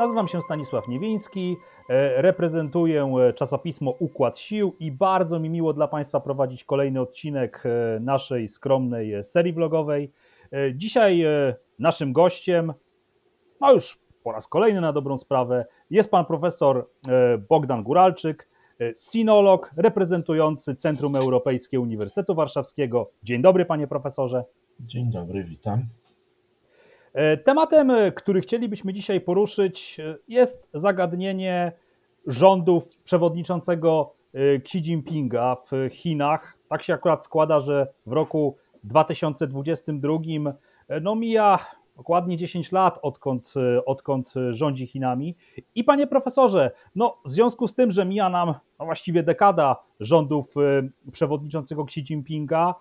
Nazywam się Stanisław Niewiński, e, reprezentuję e, czasopismo Układ Sił i bardzo mi miło dla Państwa prowadzić kolejny odcinek e, naszej skromnej serii vlogowej. Dzisiaj naszym gościem, no już po raz kolejny na dobrą sprawę, jest pan profesor Bogdan Guralczyk, sinolog reprezentujący Centrum Europejskie Uniwersytetu Warszawskiego. Dzień dobry, panie profesorze. Dzień dobry, witam. E, tematem, e, który chcielibyśmy dzisiaj poruszyć, e, jest zagadnienie rządów przewodniczącego Xi Jinpinga w Chinach. Tak się akurat składa, że w roku 2022 no mija dokładnie 10 lat, odkąd, odkąd rządzi Chinami. I panie profesorze, no w związku z tym, że mija nam no właściwie dekada rządów przewodniczącego Xi Jinpinga,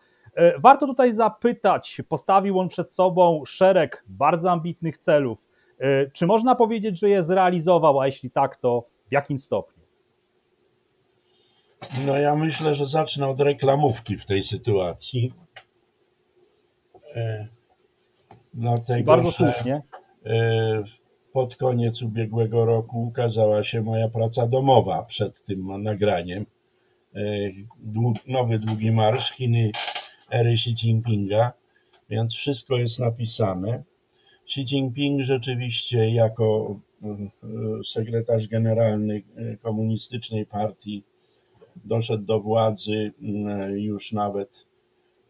warto tutaj zapytać, postawił on przed sobą szereg bardzo ambitnych celów. E, czy można powiedzieć, że je zrealizował, a jeśli tak, to w jakim stopniu? No ja myślę, że zacznę od reklamówki w tej sytuacji. E, dlatego, bardzo słusznie. Pod koniec ubiegłego roku ukazała się moja praca domowa przed tym nagraniem. Nowy długi marsz Chiny ery Xi Jinpinga, więc wszystko jest napisane. Xi Jinping rzeczywiście jako mm, sekretarz generalny e, komunistycznej partii doszedł do władzy mm, już nawet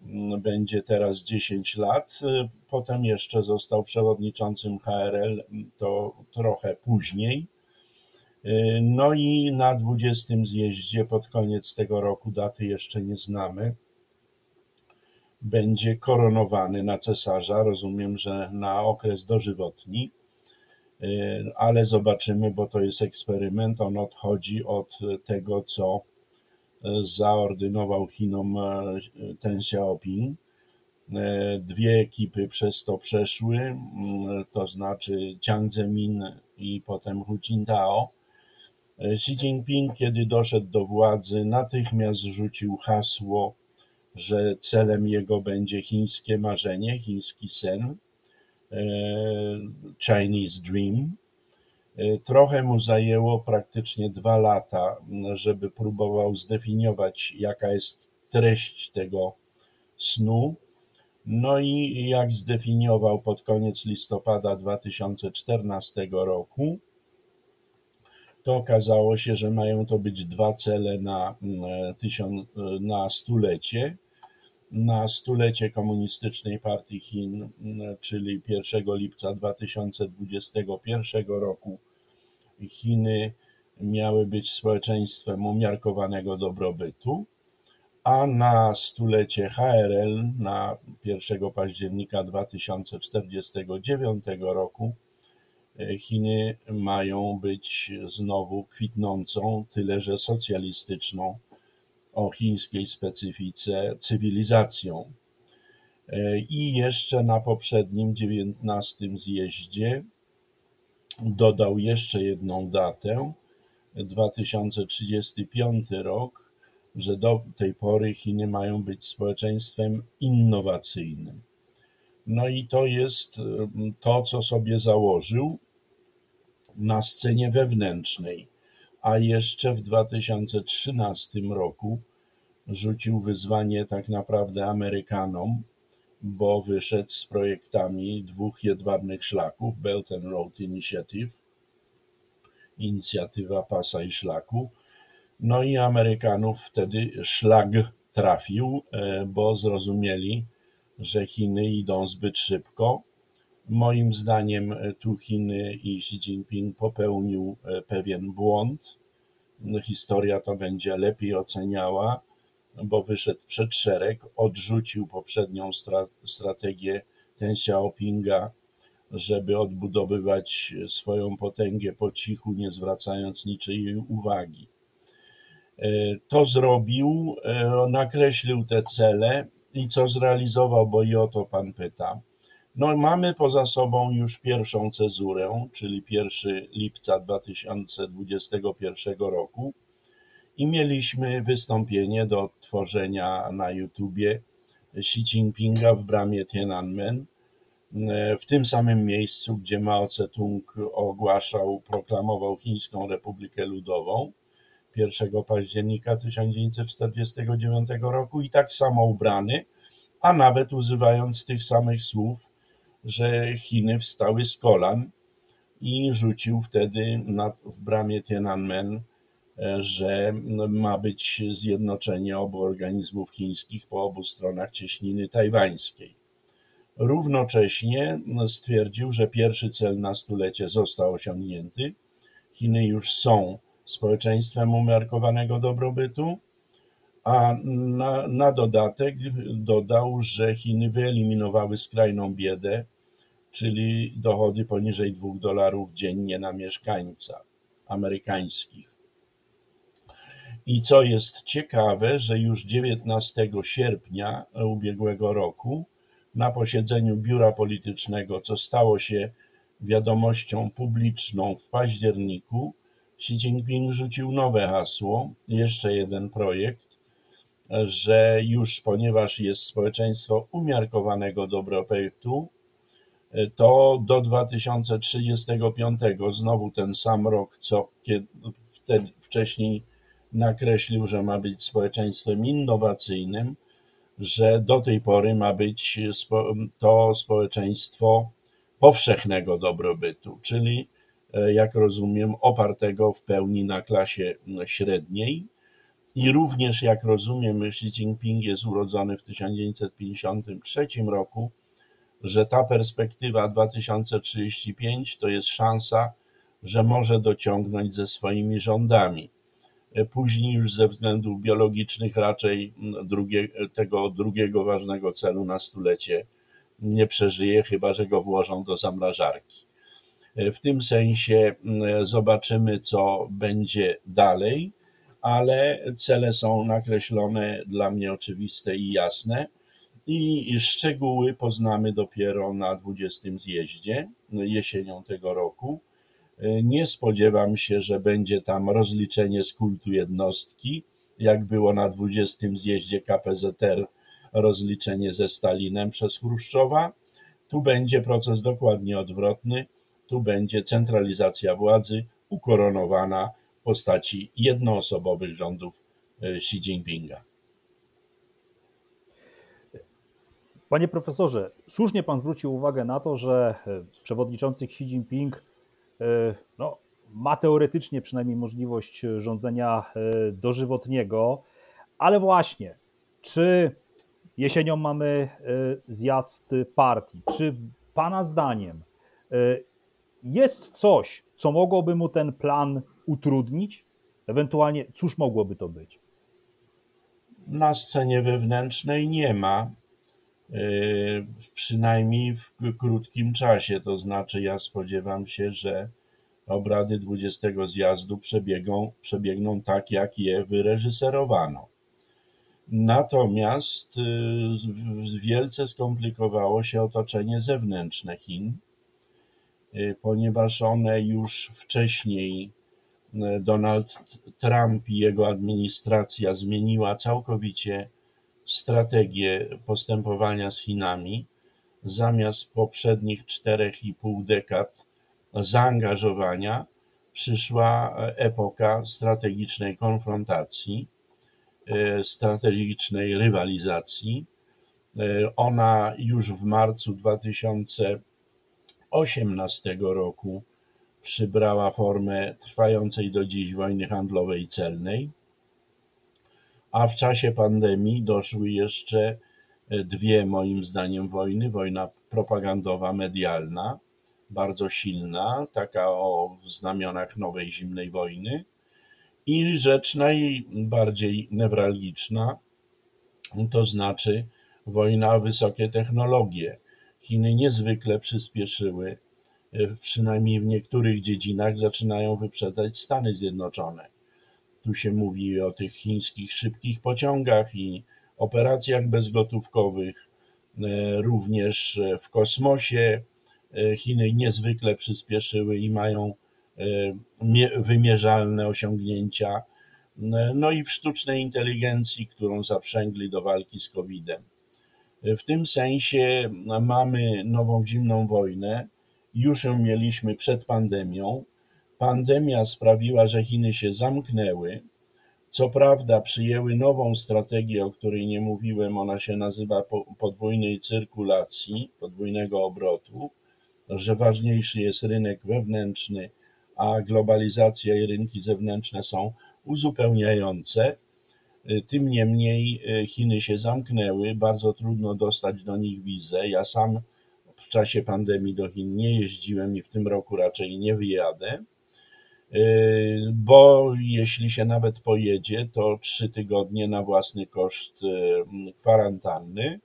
mm, będzie teraz 10 lat. E, potem jeszcze został przewodniczącym HRL, to trochę później. No i na 20 zjeździe pod koniec tego roku, daty jeszcze nie znamy, będzie koronowany na cesarza. Rozumiem, że na okres dożywotni, y, ale zobaczymy, bo to jest eksperyment. On odchodzi od tego, co y, zaordynował Chinom y, Ten Xiaoping. Dwie ekipy przez to przeszły, to znaczy Jiang Zemin i potem Hu Jintao. Xi Jinping, kiedy doszedł do władzy, natychmiast rzucił hasło że celem jego będzie chińskie marzenie, chiński sen, e, Chinese Dream. E, trochę mu zajęło praktycznie dwa lata, żeby próbował zdefiniować, jaka jest treść tego snu. No i jak zdefiniował pod koniec listopada 2014 roku, to okazało się, że mają to być dwa cele na, tysiąc, na stulecie. Na stulecie Komunistycznej Partii Chin, czyli 1 lipca 2021 roku, Chiny miały być społeczeństwem umiarkowanego dobrobytu, a na stulecie HRL na 1 października 2049 roku Chiny mają być znowu kwitnącą, tyle że socjalistyczną, o chińskiej specyfice cywilizacją. E, I jeszcze na poprzednim, 19 zjeździe dodał jeszcze jedną datę, 2035 rok, że do tej pory Chiny mają być społeczeństwem innowacyjnym. No i to jest to, co sobie założył na scenie wewnętrznej, a jeszcze w 2013 roku rzucił wyzwanie tak naprawdę Amerykanom, bo wyszedł z projektami dwóch jedwabnych szlaków, Belt and Road Initiative, inicjatywa pasa i szlaku. No i Amerykanów wtedy szlak trafił, e, bo zrozumieli, że Chiny idą zbyt szybko Moim zdaniem e, tu Chiny i Xi Jinping popełnił e, pewien błąd. Historia to będzie lepiej oceniała, bo wyszedł przed szereg, odrzucił poprzednią stra strategię Ten Xiaopinga, żeby odbudowywać swoją potęgę po cichu, nie zwracając niczyjej uwagi. E, to zrobił, nakreślił te cele i co zrealizował, bo i o to pan pyta. No, mamy poza sobą już pierwszą cezurę, czyli 1 lipca 2021 roku i mieliśmy wystąpienie do odtworzenia na YouTubie Xi Jinpinga w bramie Tiananmen, w tym samym miejscu, gdzie Mao Tse-tung ogłaszał, proklamował Chińską Republikę Ludową 1 października 1949 roku i tak samo ubrany, a nawet używając tych samych słów, że Chiny wstały z kolan i rzucił wtedy na, w bramie Tiananmen, że ma być zjednoczenie obu organizmów chińskich po obu stronach cieśniny tajwańskiej. Równocześnie stwierdził, że pierwszy cel na stulecie został osiągnięty. Chiny już są społeczeństwem umiarkowanego dobrobytu, a na, na dodatek dodał, że Chiny wyeliminowały skrajną biedę, czyli dochody poniżej 2 dolarów dziennie na mieszkańca amerykańskich. I co jest ciekawe, że już 19 sierpnia ubiegłego roku na posiedzeniu biura politycznego, co stało się wiadomością publiczną w październiku, Xi Jinping rzucił nowe hasło, jeszcze jeden projekt, że już ponieważ jest społeczeństwo umiarkowanego dobrobytu, to do 2035, znowu ten sam rok, co wtedy, wcześniej nakreślił, że ma być społeczeństwem innowacyjnym, że do tej pory ma być to społeczeństwo powszechnego dobrobytu, czyli jak rozumiem, opartego w pełni na klasie średniej. I również, jak rozumiem, Xi Jinping jest urodzony w 1953 roku, że ta perspektywa 2035 to jest szansa, że może dociągnąć ze swoimi rządami. Później już ze względów biologicznych raczej drugie, tego drugiego ważnego celu na stulecie nie przeżyje, chyba że go włożą do zamrażarki. W tym sensie zobaczymy, co będzie dalej, ale cele są nakreślone dla mnie oczywiste i jasne i szczegóły poznamy dopiero na 20 zjeździe jesienią tego roku. Nie spodziewam się, że będzie tam rozliczenie z kultu jednostki, jak było na 20 zjeździe KPZR rozliczenie ze Stalinem przez Chruszczowa. Tu będzie proces dokładnie odwrotny. Tu będzie centralizacja władzy ukoronowana w postaci jednoosobowych rządów Xi Jinpinga. Panie profesorze, słusznie pan zwrócił uwagę na to, że przewodniczący Xi Jinping no, ma teoretycznie przynajmniej możliwość rządzenia dożywotniego, ale właśnie, czy jesienią mamy zjazd partii, czy pana zdaniem jest coś, co mogłoby mu ten plan utrudnić? Ewentualnie, cóż mogłoby to być? Na scenie wewnętrznej nie ma, przynajmniej w krótkim czasie. To znaczy, ja spodziewam się, że obrady 20 zjazdu przebiegną, przebiegną tak, jak je wyreżyserowano. Natomiast wielce skomplikowało się otoczenie zewnętrzne Chin, ponieważ one już wcześniej Donald Trump i jego administracja zmieniła całkowicie strategię postępowania z Chinami. Zamiast poprzednich czterech i pół dekad zaangażowania przyszła epoka strategicznej konfrontacji, strategicznej rywalizacji. Ona już w marcu 2018 roku przybrała formę trwającej do dziś wojny handlowej celnej, a w czasie pandemii doszły jeszcze dwie, moim zdaniem, wojny. Wojna propagandowa, medialna, bardzo silna, taka o znamionach nowej zimnej wojny, i rzecz najbardziej newralgiczna, to znaczy wojna o wysokie technologie. Chiny niezwykle przyspieszyły przynajmniej w niektórych dziedzinach zaczynają wyprzedzać Stany Zjednoczone. Tu się mówi o tych chińskich szybkich pociągach i operacjach bezgotówkowych, również w kosmosie. Chiny niezwykle przyspieszyły i mają wymierzalne osiągnięcia. No i w sztucznej inteligencji, którą zaprzęgli do walki z COVID-em. W tym sensie mamy nową zimną wojnę. Już ją mieliśmy przed pandemią. Pandemia sprawiła, że Chiny się zamknęły. Co prawda, przyjęły nową strategię, o której nie mówiłem. Ona się nazywa podwójnej cyrkulacji, podwójnego obrotu, że ważniejszy jest rynek wewnętrzny, a globalizacja i rynki zewnętrzne są uzupełniające. Tym niemniej Chiny się zamknęły, bardzo trudno dostać do nich wizę. Ja sam w czasie pandemii do Chin nie jeździłem i w tym roku raczej nie wyjadę. Yy, bo jeśli się nawet pojedzie, to trzy tygodnie na własny koszt yy, kwarantanny.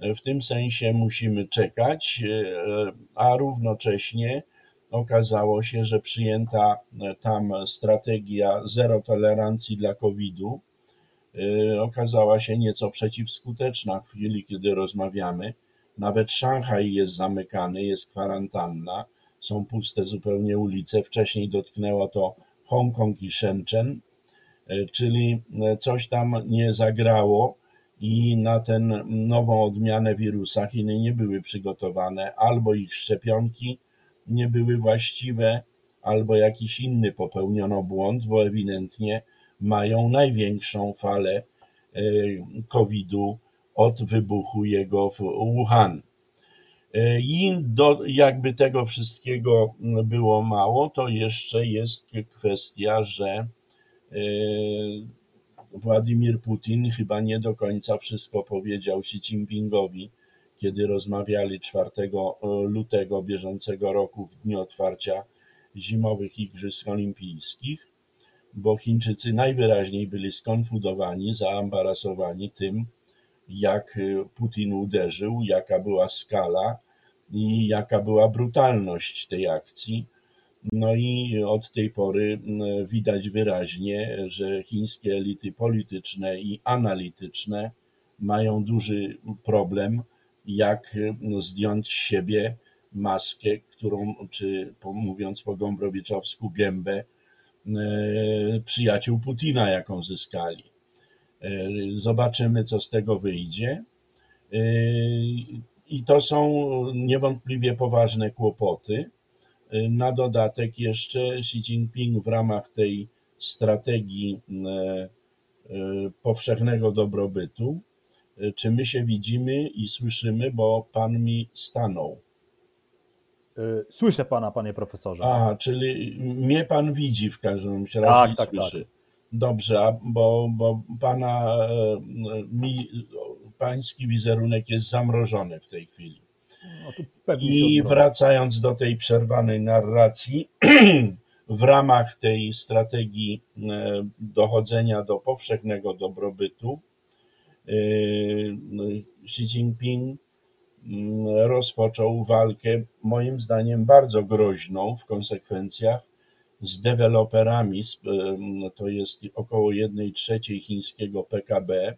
W tym sensie musimy czekać, yy, a równocześnie okazało się, że przyjęta tam strategia zero tolerancji dla COVID-u okazała się nieco przeciwskuteczna w chwili, kiedy rozmawiamy. Nawet Szanghaj jest zamykany, jest kwarantanna są puste zupełnie ulice. Wcześniej dotknęło to Hongkong i Shenzhen, e, czyli e, coś tam nie zagrało i na tę nową odmianę wirusa Chiny nie były przygotowane, albo ich szczepionki nie były właściwe, albo jakiś inny popełniono błąd, bo ewidentnie mają największą falę e, COVID-u od wybuchu jego w Wuhan. E, I do, jakby tego wszystkiego było mało, to jeszcze jest kwestia, że e, Władimir Putin chyba nie do końca wszystko powiedział Xi Jinpingowi, kiedy rozmawiali 4 e, lutego bieżącego roku w dniu otwarcia zimowych Igrzysk Olimpijskich, bo Chińczycy najwyraźniej byli skonfudowani, zaambarasowani tym, jak Putin uderzył, jaka była skala i jaka była brutalność tej akcji. No i od tej pory widać wyraźnie, że chińskie elity polityczne i analityczne mają duży problem, jak zdjąć z siebie maskę, którą, czy mówiąc po gombrowiczowsku, gębę przyjaciół Putina, jaką zyskali. Zobaczymy, co z tego wyjdzie. I to są niewątpliwie poważne kłopoty. Na dodatek jeszcze Xi Jinping w ramach tej strategii e, e, powszechnego dobrobytu, e, czy my się widzimy i słyszymy, bo pan mi stanął. Słyszę pana, panie profesorze. A, czyli mnie pan widzi w każdym razie tak, i tak, słyszy. Tak. Dobrze, bo, bo pana mi pański wizerunek jest zamrożony w tej chwili. No I wracając do tej przerwanej narracji, w ramach tej strategii e, dochodzenia do powszechnego dobrobytu, e, Xi Jinping mm, rozpoczął walkę, moim zdaniem, bardzo groźną w konsekwencjach z deweloperami. E, to jest około 1 trzeciej chińskiego PKB,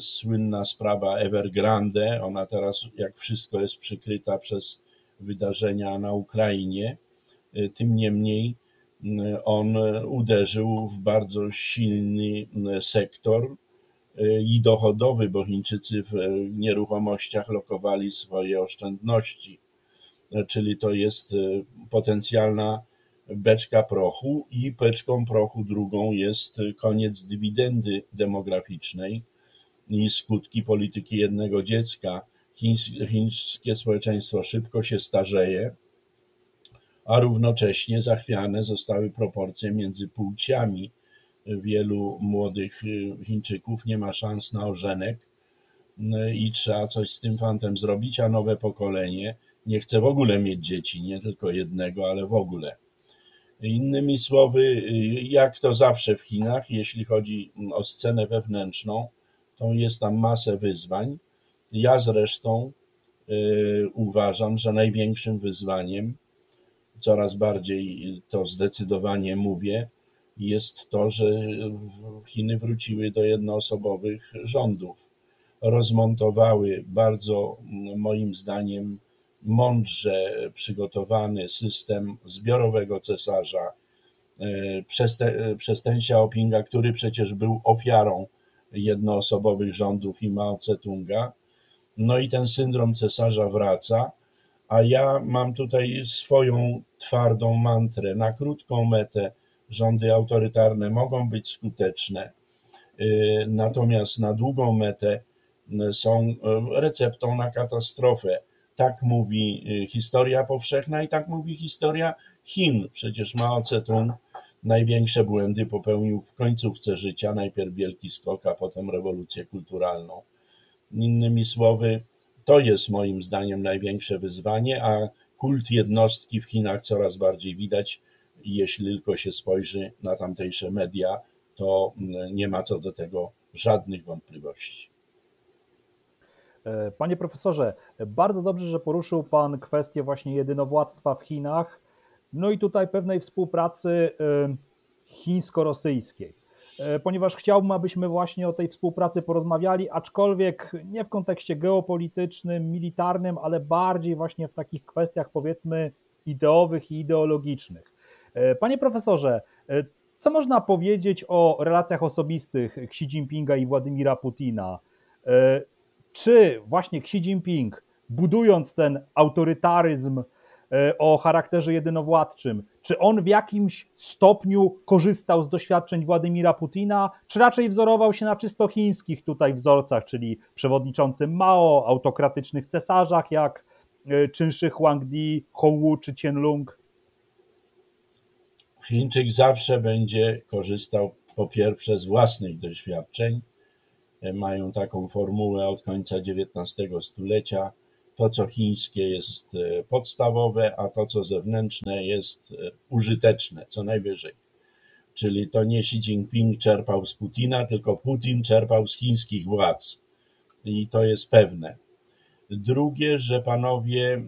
słynna sprawa Evergrande. Ona teraz, jak wszystko, jest przykryta przez wydarzenia na Ukrainie. Tym niemniej on uderzył w bardzo silny sektor i dochodowy, bo Chińczycy w nieruchomościach lokowali swoje oszczędności, czyli to jest potencjalna beczka prochu i beczką prochu drugą jest koniec dywidendy demograficznej, i skutki polityki jednego dziecka. Chińskie społeczeństwo szybko się starzeje, a równocześnie zachwiane zostały proporcje między płciami. Wielu młodych y, Chińczyków nie ma szans na ożenek y, i trzeba coś z tym fantem zrobić, a nowe pokolenie nie chce w ogóle mieć dzieci, nie tylko jednego, ale w ogóle. Innymi słowy, y, jak to zawsze w Chinach, jeśli chodzi o scenę wewnętrzną, to jest tam masę wyzwań. Ja zresztą y, uważam, że największym wyzwaniem, coraz bardziej to zdecydowanie mówię, jest to, że Chiny wróciły do jednoosobowych rządów. Rozmontowały bardzo, moim zdaniem, mądrze przygotowany system zbiorowego cesarza przez ten Xiaopinga, który przecież był ofiarą jednoosobowych rządów i Mao Tse-tunga No i ten syndrom cesarza wraca, a ja mam tutaj swoją twardą mantrę. Na krótką metę rządy autorytarne mogą być skuteczne, y, natomiast na długą metę są y, receptą na katastrofę. Tak mówi historia powszechna i tak mówi historia Chin. Przecież Mao Tse-tung największe błędy popełnił w końcówce życia, najpierw wielki skok, a potem rewolucję kulturalną. Innymi słowy, to jest moim zdaniem największe wyzwanie, a kult jednostki w Chinach coraz bardziej widać. Jeśli tylko się spojrzy na tamtejsze media, to mm, nie ma co do tego żadnych wątpliwości. E, panie profesorze, bardzo dobrze, że poruszył Pan kwestię właśnie jedynowładztwa w Chinach, no i tutaj pewnej współpracy e, chińsko-rosyjskiej. E, ponieważ chciałbym, abyśmy właśnie o tej współpracy porozmawiali, aczkolwiek nie w kontekście geopolitycznym, militarnym, ale bardziej właśnie w takich kwestiach powiedzmy ideowych i ideologicznych. Panie profesorze, co można powiedzieć o relacjach osobistych Xi Jinpinga i Władimira Putina? Czy właśnie Xi Jinping, budując ten autorytaryzm o charakterze jedynowładczym, czy on w jakimś stopniu korzystał z doświadczeń Władimira Putina, czy raczej wzorował się na czysto chińskich tutaj wzorcach, czyli przewodniczącym Mao, autokratycznych cesarzach jak Czynszy e, Huangdi, Hongwu czy Qianlong? Chińczyk zawsze będzie korzystał po pierwsze z własnych doświadczeń. Mają taką formułę od końca XIX stulecia to, co chińskie jest e, podstawowe, a to, co zewnętrzne jest e, użyteczne, co najwyżej. Czyli to nie Xi Jinping czerpał z Putina, tylko Putin czerpał z chińskich władz. I to jest pewne. Drugie, że panowie e,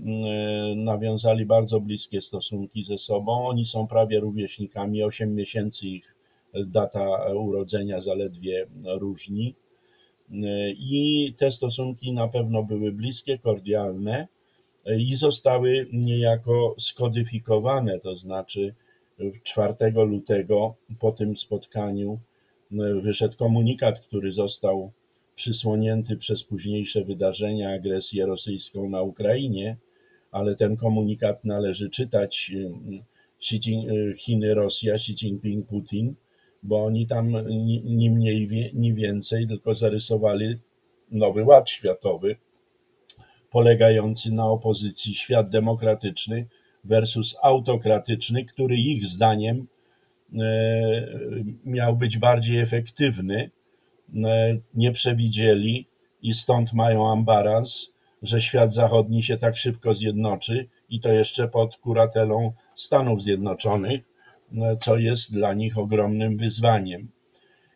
nawiązali bardzo bliskie stosunki ze sobą. Oni są prawie rówieśnikami, 8 miesięcy ich data urodzenia zaledwie różni. I te stosunki na pewno były bliskie, kordialne i zostały niejako skodyfikowane, to znaczy 4 lutego po tym spotkaniu wyszedł komunikat, który został przysłonięty przez późniejsze wydarzenia, agresję rosyjską na Ukrainie, ale ten komunikat należy czytać Chiny, Rosja, Xi Jinping, Putin, bo oni tam ni mniej, ni więcej tylko zarysowali nowy ład światowy, polegający na opozycji świat demokratyczny versus autokratyczny, który ich zdaniem e, miał być bardziej efektywny. E, nie przewidzieli i stąd mają ambarans, że świat zachodni się tak szybko zjednoczy i to jeszcze pod kuratelą Stanów Zjednoczonych co jest dla nich ogromnym wyzwaniem.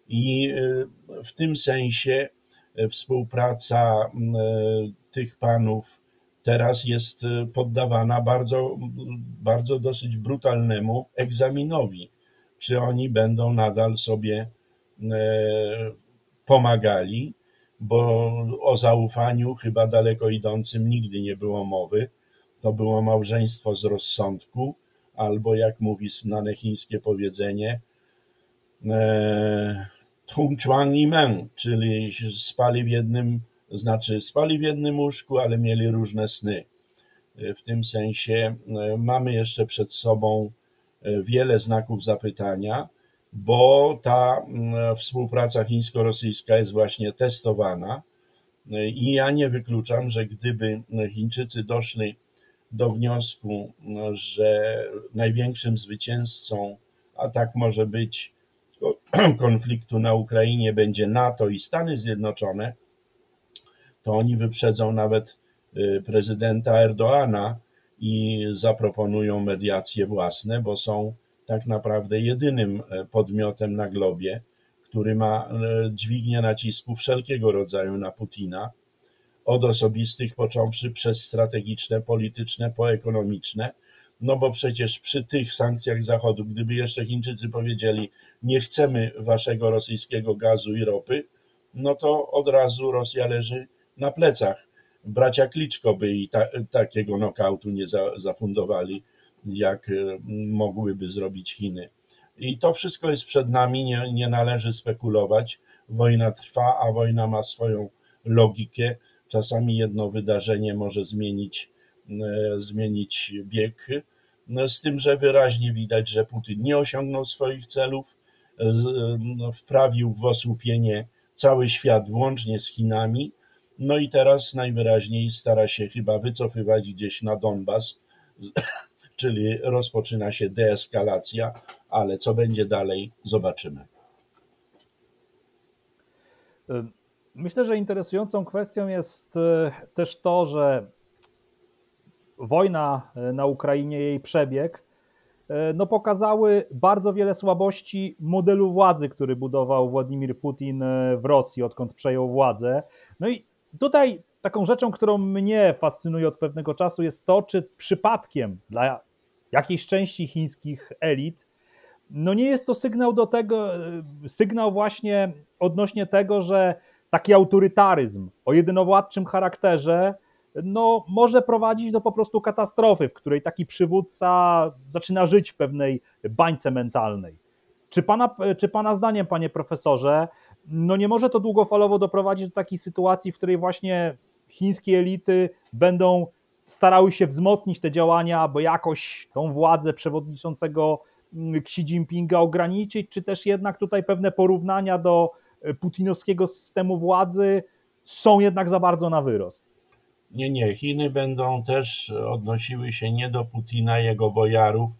I e, w tym sensie e, współpraca e, tych panów teraz jest poddawana bardzo, bardzo dosyć brutalnemu egzaminowi. Czy oni będą nadal sobie pomagali, bo o zaufaniu chyba daleko idącym nigdy nie było mowy. To było małżeństwo z rozsądku, albo jak mówi znane chińskie powiedzenie, e, Tung Chuang Ni Men, czyli spali w jednym, znaczy spali w jednym łóżku, ale mieli różne sny. E, w tym sensie e, mamy jeszcze przed sobą wiele znaków zapytania, bo ta współpraca chińsko-rosyjska jest właśnie testowana i ja nie wykluczam, że gdyby Chińczycy doszli do wniosku, że największym zwycięzcą, a tak może być, konfliktu na Ukrainie będzie NATO i Stany Zjednoczone, to oni wyprzedzą nawet y, prezydenta Erdoana i zaproponują mediacje własne, bo są tak naprawdę jedynym e, podmiotem na globie, który ma e, dźwignię nacisku wszelkiego rodzaju na Putina od osobistych począwszy przez strategiczne, polityczne, poekonomiczne, no bo przecież przy tych sankcjach Zachodu, gdyby jeszcze Chińczycy powiedzieli, nie chcemy waszego rosyjskiego gazu i ropy, no to od razu Rosja leży na plecach. Bracia Kliczko by i ta, takiego nokautu nie za, zafundowali, jak e, mogłyby zrobić Chiny. I to wszystko jest przed nami, nie, nie należy spekulować. Wojna trwa, a wojna ma swoją logikę Czasami jedno wydarzenie może zmienić, zmienić bieg, z tym, że wyraźnie widać, że Putin nie osiągnął swoich celów, wprawił w osłupienie cały świat, włącznie z Chinami, no i teraz najwyraźniej stara się chyba wycofywać gdzieś na Donbas, czyli rozpoczyna się deeskalacja, ale co będzie dalej, zobaczymy. Myślę, że interesującą kwestią jest e, też to, że wojna e, na Ukrainie, jej przebieg, e, no pokazały bardzo wiele słabości modelu władzy, który budował Władimir Putin w Rosji, odkąd przejął władzę. No i tutaj taką rzeczą, którą mnie fascynuje od pewnego czasu, jest to, czy przypadkiem dla jakiejś części chińskich elit, no nie jest to sygnał do tego, sygnał właśnie odnośnie tego, że taki autorytaryzm o jedynowładczym charakterze no, może prowadzić do po prostu katastrofy, w której taki przywódca zaczyna żyć w pewnej bańce mentalnej. Czy pana, czy pana zdaniem, panie profesorze, no nie może to długofalowo doprowadzić do takiej sytuacji, w której właśnie chińskie elity będą starały się wzmocnić te działania, aby jakoś tą władzę przewodniczącego Xi Jinpinga ograniczyć, czy też jednak tutaj pewne porównania do putinowskiego systemu władzy są jednak za bardzo na wyrost? Nie, nie. Chiny będą też odnosiły się nie do Putina, jego bojarów,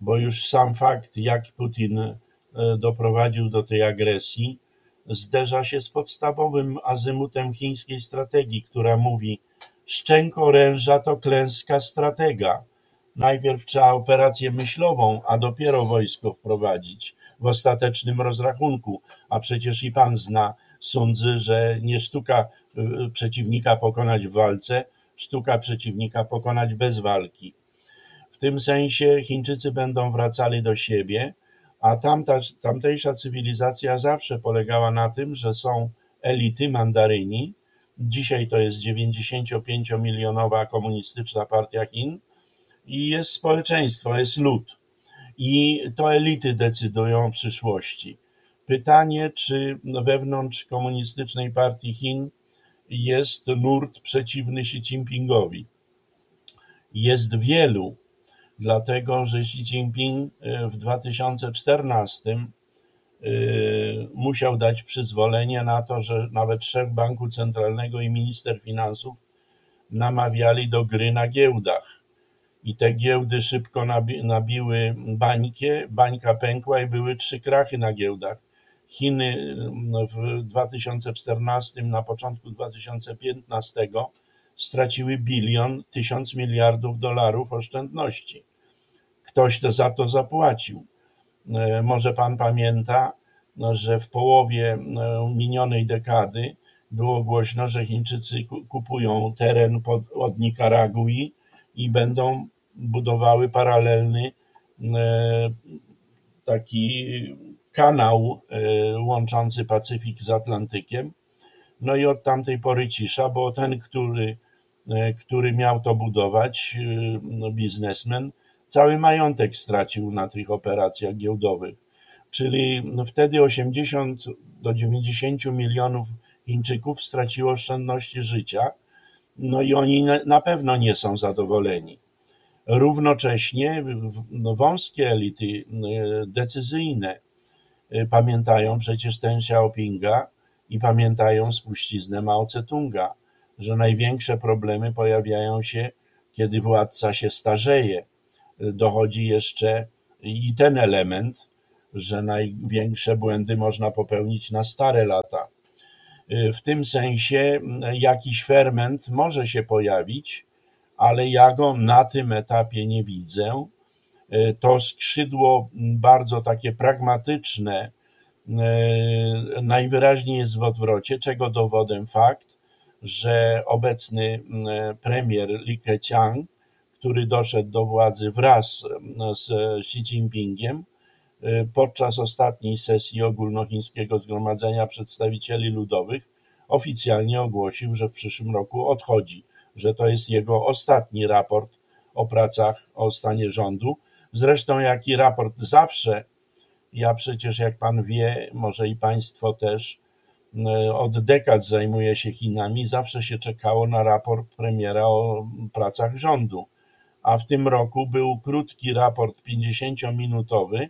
bo już sam fakt, jak Putin e, doprowadził do tej agresji, zderza się z podstawowym azymutem chińskiej strategii, która mówi: szczęk oręża to klęska stratega. Najpierw trzeba operację myślową, a dopiero wojsko wprowadzić w ostatecznym rozrachunku. A przecież i pan zna sądzy, że nie sztuka y, przeciwnika pokonać w walce, sztuka przeciwnika pokonać bez walki. W tym sensie Chińczycy będą wracali do siebie, a tamta, tamtejsza cywilizacja zawsze polegała na tym, że są elity mandaryni. Dzisiaj to jest 95-milionowa komunistyczna partia Chin i jest społeczeństwo, jest lud. I to elity decydują o przyszłości. Pytanie, czy wewnątrz komunistycznej partii Chin jest nurt przeciwny Xi Jinpingowi. Jest wielu, dlatego że Xi Jinping e, w 2014 e, musiał dać przyzwolenie na to, że nawet szef Banku Centralnego i minister finansów namawiali do gry na giełdach. I te giełdy szybko nabi nabiły bańkę, bańka pękła i były trzy krachy na giełdach. Chiny w 2014, na początku 2015 straciły bilion, tysiąc miliardów dolarów oszczędności. Ktoś to za to zapłacił. E, może pan pamięta, że w połowie e, minionej dekady było głośno, że Chińczycy kupują teren pod, od Nikaragui i będą budowały paralelny e, taki kanał łączący Pacyfik z Atlantykiem. No i od tamtej pory cisza, bo ten, który, który miał to budować, biznesmen, cały majątek stracił na tych operacjach giełdowych. Czyli no wtedy 80 do 90 milionów Chińczyków straciło oszczędności życia, no i oni na pewno nie są zadowoleni. Równocześnie no wąskie elity e, decyzyjne e, pamiętają przecież ten Xiaopinga i pamiętają spuściznę Mao Tse-tunga, że największe problemy pojawiają się, kiedy władca się starzeje, dochodzi jeszcze i ten element, że największe błędy można popełnić na stare lata. W tym sensie jakiś ferment może się pojawić, ale ja go na tym etapie nie widzę. To skrzydło bardzo takie pragmatyczne najwyraźniej jest w odwrocie, czego dowodem fakt, że obecny premier Li Keqiang który doszedł do władzy wraz z Xi Jinpingiem y, podczas ostatniej sesji ogólnochińskiego zgromadzenia przedstawicieli ludowych oficjalnie ogłosił, że w przyszłym roku odchodzi, że to jest jego ostatni raport o pracach o stanie rządu. Zresztą jaki raport zawsze, ja przecież jak pan wie, może i państwo też, e, od dekad zajmuje się Chinami, zawsze się czekało na raport premiera o pracach rządu. A w tym roku był krótki raport 50-minutowy,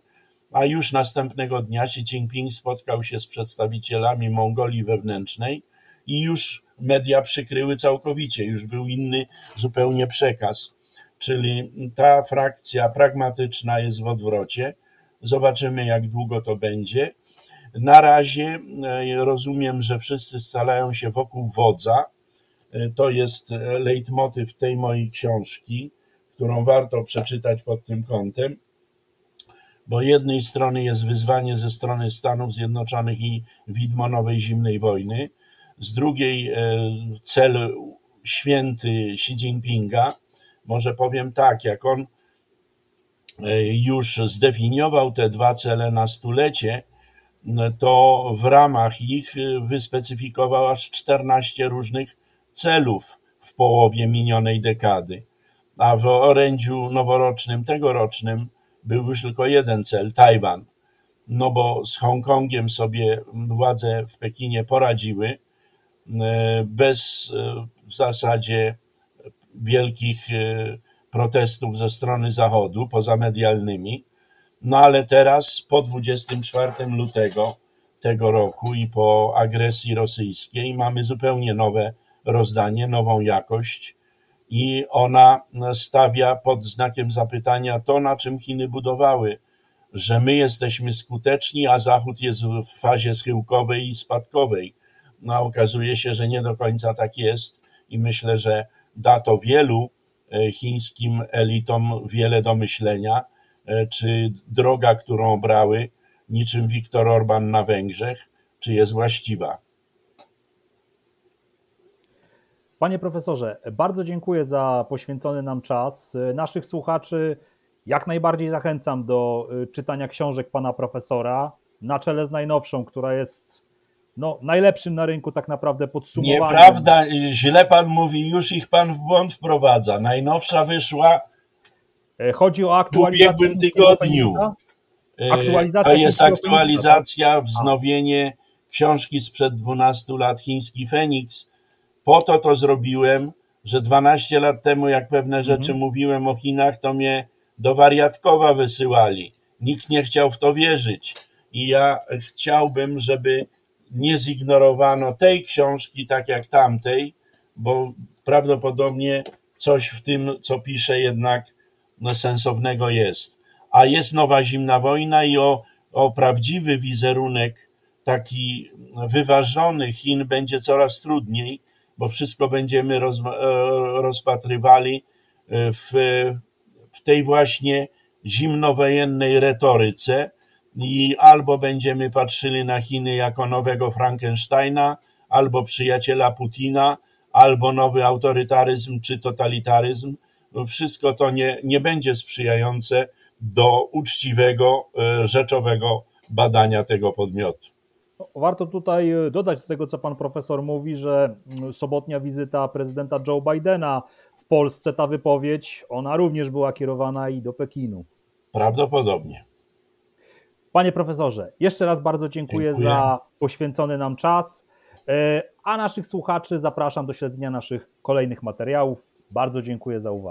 a już następnego dnia Xi Jinping spotkał się z przedstawicielami Mongolii wewnętrznej i już media przykryły całkowicie, już był inny zupełnie przekaz. Czyli ta frakcja pragmatyczna jest w odwrocie. Zobaczymy, jak długo to będzie. Na razie e, rozumiem, że wszyscy scalają się wokół wodza. E, To jest e, leitmotyw tej mojej książki, którą warto przeczytać pod tym kątem bo jednej strony jest wyzwanie ze strony Stanów Zjednoczonych i widmo nowej zimnej wojny, z drugiej e, cel święty Xi Jinpinga. Może powiem tak, jak on e, już zdefiniował te dwa cele na stulecie, to w ramach ich e, wyspecyfikował aż 14 różnych celów w połowie minionej dekady. A w orędziu noworocznym, tegorocznym, był już tylko jeden cel Tajwan. No bo z Hongkongiem sobie władze w Pekinie poradziły e, bez e, w zasadzie wielkich e, protestów ze strony Zachodu, poza medialnymi. No ale teraz po 24 lutego tego roku i po agresji rosyjskiej mamy zupełnie nowe rozdanie, nową jakość i ona stawia pod znakiem zapytania to, na czym Chiny budowały, że my jesteśmy skuteczni, a Zachód jest w fazie schyłkowej i spadkowej. No okazuje się, że nie do końca tak jest i myślę, że da to wielu e, chińskim elitom wiele do myślenia, e, czy droga, którą obrały, niczym Viktor Orban na Węgrzech, czy jest właściwa. Panie profesorze, bardzo dziękuję za poświęcony nam czas. Naszych słuchaczy jak najbardziej zachęcam do y, czytania książek pana profesora, na czele z najnowszą, która jest no, najlepszym na rynku tak naprawdę podsumowaniem. Nieprawda, źle pan mówi, już ich pan w błąd wprowadza. Najnowsza wyszła E, Chodzi o w aktualizację. ubiegłym chińskiego tygodniu. E, Aktualizacja To jest chińskiego aktualizacja, wznowienie książki sprzed 12 lat, Chiński Feniks. Po to to zrobiłem, że 12 lat temu, jak pewne rzeczy mówiłem o Chinach, to mnie do wariatkowa wysyłali. Nikt nie chciał w to wierzyć. I ja chciałbym, żeby nie zignorowano tej książki tak jak tamtej, bo prawdopodobnie coś w tym, co pisze, jednak no, sensownego jest. A jest nowa zimna wojna i o, o prawdziwy wizerunek, taki wyważony Chin będzie coraz trudniej, bo wszystko będziemy e, rozpatrywali e, w, w tej właśnie zimnowojennej retoryce i albo będziemy patrzyli na Chiny jako nowego Frankensteina, albo przyjaciela Putina, albo nowy autorytaryzm czy totalitaryzm. No Wszystko to nie, nie będzie sprzyjające do uczciwego, e, rzeczowego badania tego podmiotu. Warto tutaj e, dodać do tego, co pan profesor mówi, że mm, sobotnia wizyta prezydenta Joe Bidena w Polsce, ta wypowiedź, ona również była kierowana i do Pekinu. Prawdopodobnie. Panie profesorze, jeszcze raz bardzo dziękuję, Dziękuję. za poświęcony nam czas, e, a naszych słuchaczy zapraszam do śledzenia naszych kolejnych materiałów. Bardzo dziękuję za uwagę.